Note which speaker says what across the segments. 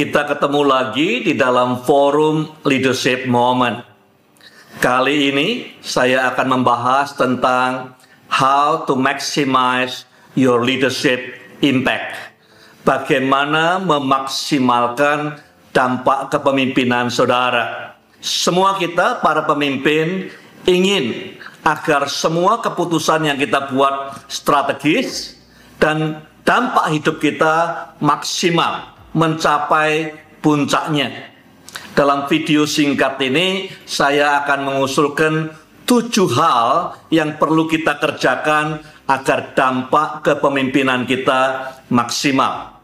Speaker 1: Kita ketemu lagi di dalam forum Leadership Moment. Kali ini saya akan membahas tentang how to maximize your leadership impact. Bagaimana memaksimalkan dampak kepemimpinan saudara. Semua kita para pemimpin ingin agar semua keputusan yang kita buat strategis dan dampak hidup kita maksimal mencapai puncaknya. Dalam video singkat ini, saya akan mengusulkan tujuh hal yang perlu kita kerjakan agar dampak kepemimpinan kita maksimal.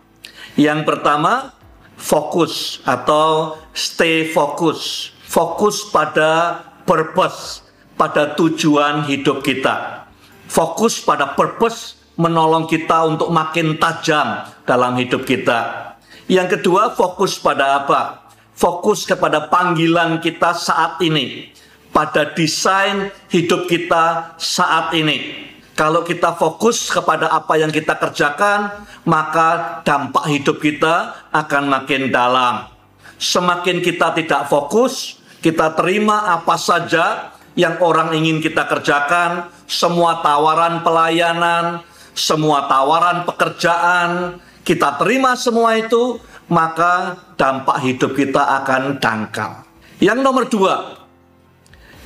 Speaker 1: Yang pertama, fokus atau stay fokus. Fokus pada purpose, pada tujuan hidup kita. Fokus pada purpose menolong kita untuk makin tajam dalam hidup kita. Yang kedua, fokus pada apa? Fokus kepada panggilan kita saat ini, pada desain hidup kita saat ini. Kalau kita fokus kepada apa yang kita kerjakan, maka dampak hidup kita akan makin dalam. Semakin kita tidak fokus, kita terima apa saja yang orang ingin kita kerjakan, semua tawaran pelayanan, semua tawaran pekerjaan, kita terima semua itu, maka dampak hidup kita akan dangkal. Yang nomor dua,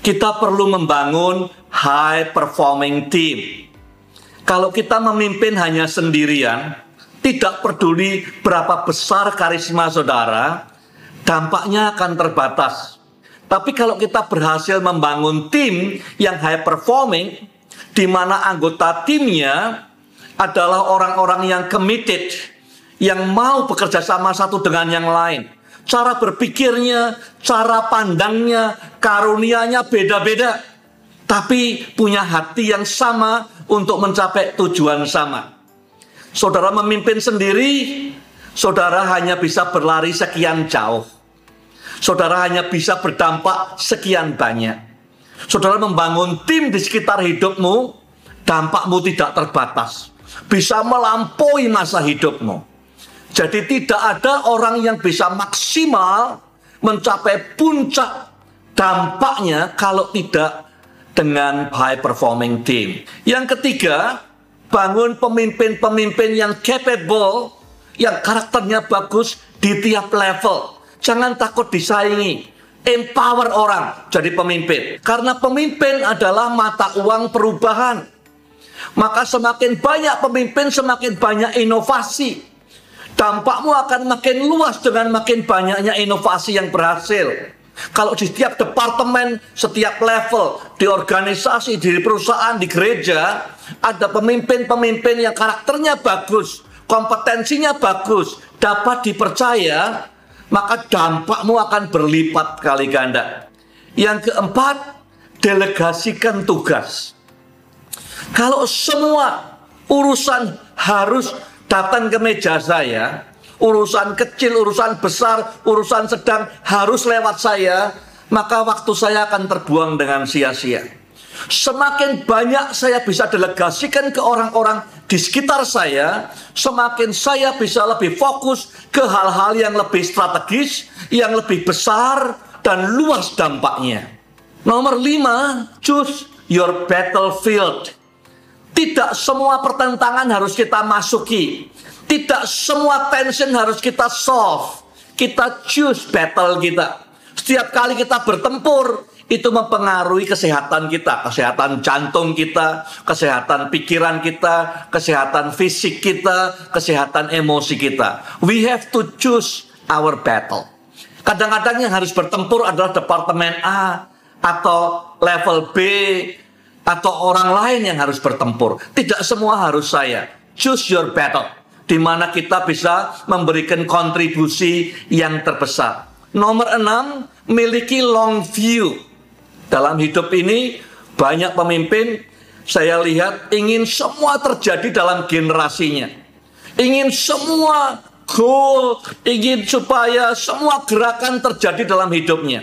Speaker 1: kita perlu membangun high performing team. Kalau kita memimpin hanya sendirian, tidak peduli berapa besar karisma saudara, dampaknya akan terbatas. Tapi kalau kita berhasil membangun tim yang high performing, di mana anggota timnya adalah orang-orang yang committed, yang mau bekerja sama satu dengan yang lain. Cara berpikirnya, cara pandangnya, karunianya beda-beda. Tapi punya hati yang sama untuk mencapai tujuan sama. Saudara memimpin sendiri, saudara hanya bisa berlari sekian jauh. Saudara hanya bisa berdampak sekian banyak. Saudara membangun tim di sekitar hidupmu, dampakmu tidak terbatas bisa melampaui masa hidupmu. Jadi tidak ada orang yang bisa maksimal mencapai puncak dampaknya kalau tidak dengan high performing team. Yang ketiga, bangun pemimpin-pemimpin yang capable, yang karakternya bagus di tiap level. Jangan takut disaingi. Empower orang jadi pemimpin. Karena pemimpin adalah mata uang perubahan. Maka semakin banyak pemimpin, semakin banyak inovasi. Dampakmu akan makin luas dengan makin banyaknya inovasi yang berhasil. Kalau di setiap departemen, setiap level, di organisasi, di perusahaan, di gereja, ada pemimpin-pemimpin yang karakternya bagus, kompetensinya bagus, dapat dipercaya, maka dampakmu akan berlipat kali ganda. Yang keempat, delegasikan tugas. Kalau semua urusan harus datang ke meja saya, urusan kecil, urusan besar, urusan sedang harus lewat saya, maka waktu saya akan terbuang dengan sia-sia. Semakin banyak saya bisa delegasikan ke orang-orang di sekitar saya, semakin saya bisa lebih fokus ke hal-hal yang lebih strategis, yang lebih besar, dan luas dampaknya. Nomor lima, choose your battlefield. Tidak semua pertentangan harus kita masuki. Tidak semua tension harus kita solve. Kita choose battle kita. Setiap kali kita bertempur, itu mempengaruhi kesehatan kita, kesehatan jantung kita, kesehatan pikiran kita, kesehatan fisik kita, kesehatan emosi kita. We have to choose our battle. Kadang-kadang yang harus bertempur adalah departemen A atau level B atau orang lain yang harus bertempur. Tidak semua harus saya. Choose your battle. Di mana kita bisa memberikan kontribusi yang terbesar. Nomor enam, miliki long view. Dalam hidup ini, banyak pemimpin saya lihat ingin semua terjadi dalam generasinya. Ingin semua goal, ingin supaya semua gerakan terjadi dalam hidupnya.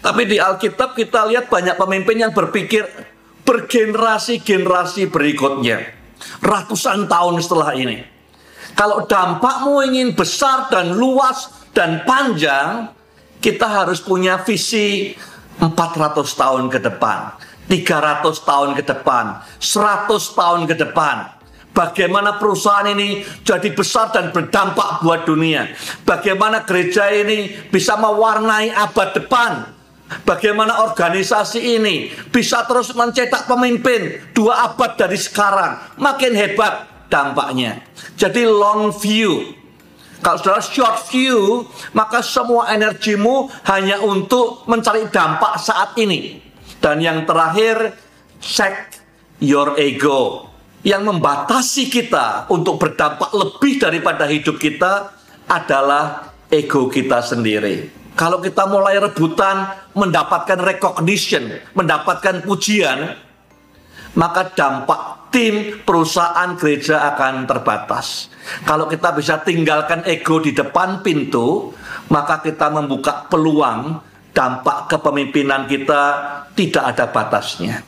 Speaker 1: Tapi di Alkitab kita lihat banyak pemimpin yang berpikir bergenerasi-generasi berikutnya. Ratusan tahun setelah ini. Kalau dampakmu ingin besar dan luas dan panjang, kita harus punya visi 400 tahun ke depan, 300 tahun ke depan, 100 tahun ke depan. Bagaimana perusahaan ini jadi besar dan berdampak buat dunia. Bagaimana gereja ini bisa mewarnai abad depan. Bagaimana organisasi ini bisa terus mencetak pemimpin dua abad dari sekarang. Makin hebat dampaknya. Jadi long view. Kalau saudara short view, maka semua energimu hanya untuk mencari dampak saat ini. Dan yang terakhir, check your ego. Yang membatasi kita untuk berdampak lebih daripada hidup kita adalah ego kita sendiri. Kalau kita mulai rebutan mendapatkan recognition, mendapatkan pujian, maka dampak tim perusahaan gereja akan terbatas. Kalau kita bisa tinggalkan ego di depan pintu, maka kita membuka peluang dampak kepemimpinan kita tidak ada batasnya.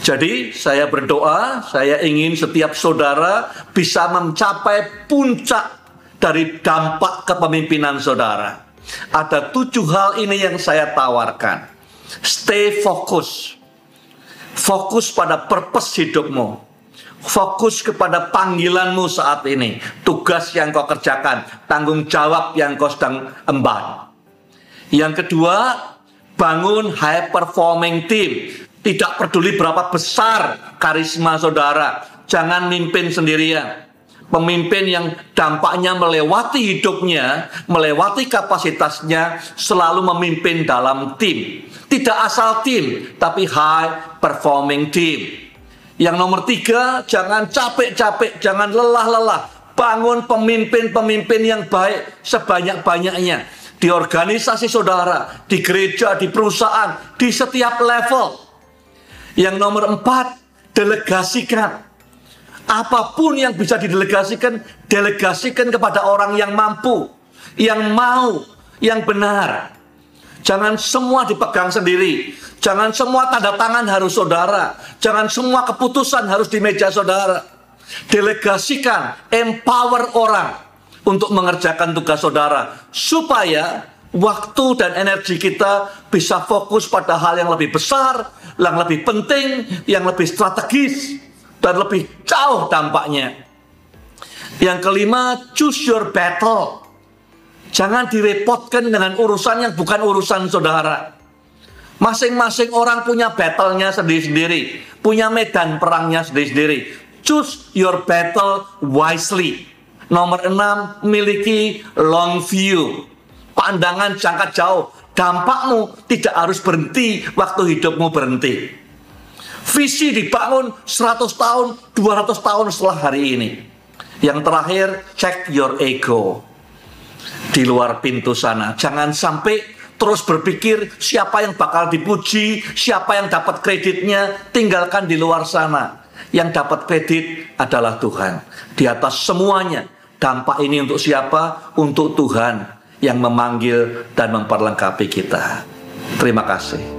Speaker 1: Jadi saya berdoa, saya ingin setiap saudara bisa mencapai puncak dari dampak kepemimpinan saudara. Ada tujuh hal ini yang saya tawarkan. Stay fokus. Fokus pada purpose hidupmu. Fokus kepada panggilanmu saat ini. Tugas yang kau kerjakan. Tanggung jawab yang kau sedang emban. Yang kedua, bangun high performing team. Tidak peduli berapa besar karisma saudara. Jangan mimpin sendirian. Pemimpin yang dampaknya melewati hidupnya, melewati kapasitasnya, selalu memimpin dalam tim. Tidak asal tim, tapi high performing team. Yang nomor tiga, jangan capek-capek, jangan lelah-lelah. Bangun pemimpin-pemimpin yang baik sebanyak-banyaknya. Di organisasi saudara, di gereja, di perusahaan, di setiap level. Yang nomor empat, delegasikan. Apa pun yang bisa didelegasikan, delegasikan kepada orang yang mampu, yang mau, yang benar. Jangan semua dipegang sendiri. Jangan semua tanda tangan harus saudara. Jangan semua keputusan harus di meja saudara. Delegasikan, empower orang untuk mengerjakan tugas saudara. Supaya waktu dan energi kita bisa fokus pada hal yang lebih besar, yang lebih penting, yang lebih strategis dan lebih jauh dampaknya. Yang kelima, choose your battle. Jangan direpotkan dengan urusan yang bukan urusan saudara. Masing-masing orang punya battle-nya sendiri-sendiri, punya medan perangnya sendiri-sendiri. Choose your battle wisely. Nomor enam, miliki long view. Pandangan jangka jauh. Dampakmu tidak harus berhenti waktu hidupmu berhenti. Visi dibangun 100 tahun, 200 tahun setelah hari ini. Yang terakhir, check your ego. Di luar pintu sana. Jangan sampai terus berpikir siapa yang bakal dipuji, siapa yang dapat kreditnya, tinggalkan di luar sana. Yang dapat kredit adalah Tuhan. Di atas semuanya, dampak ini untuk siapa? Untuk Tuhan yang memanggil dan memperlengkapi kita. Terima kasih.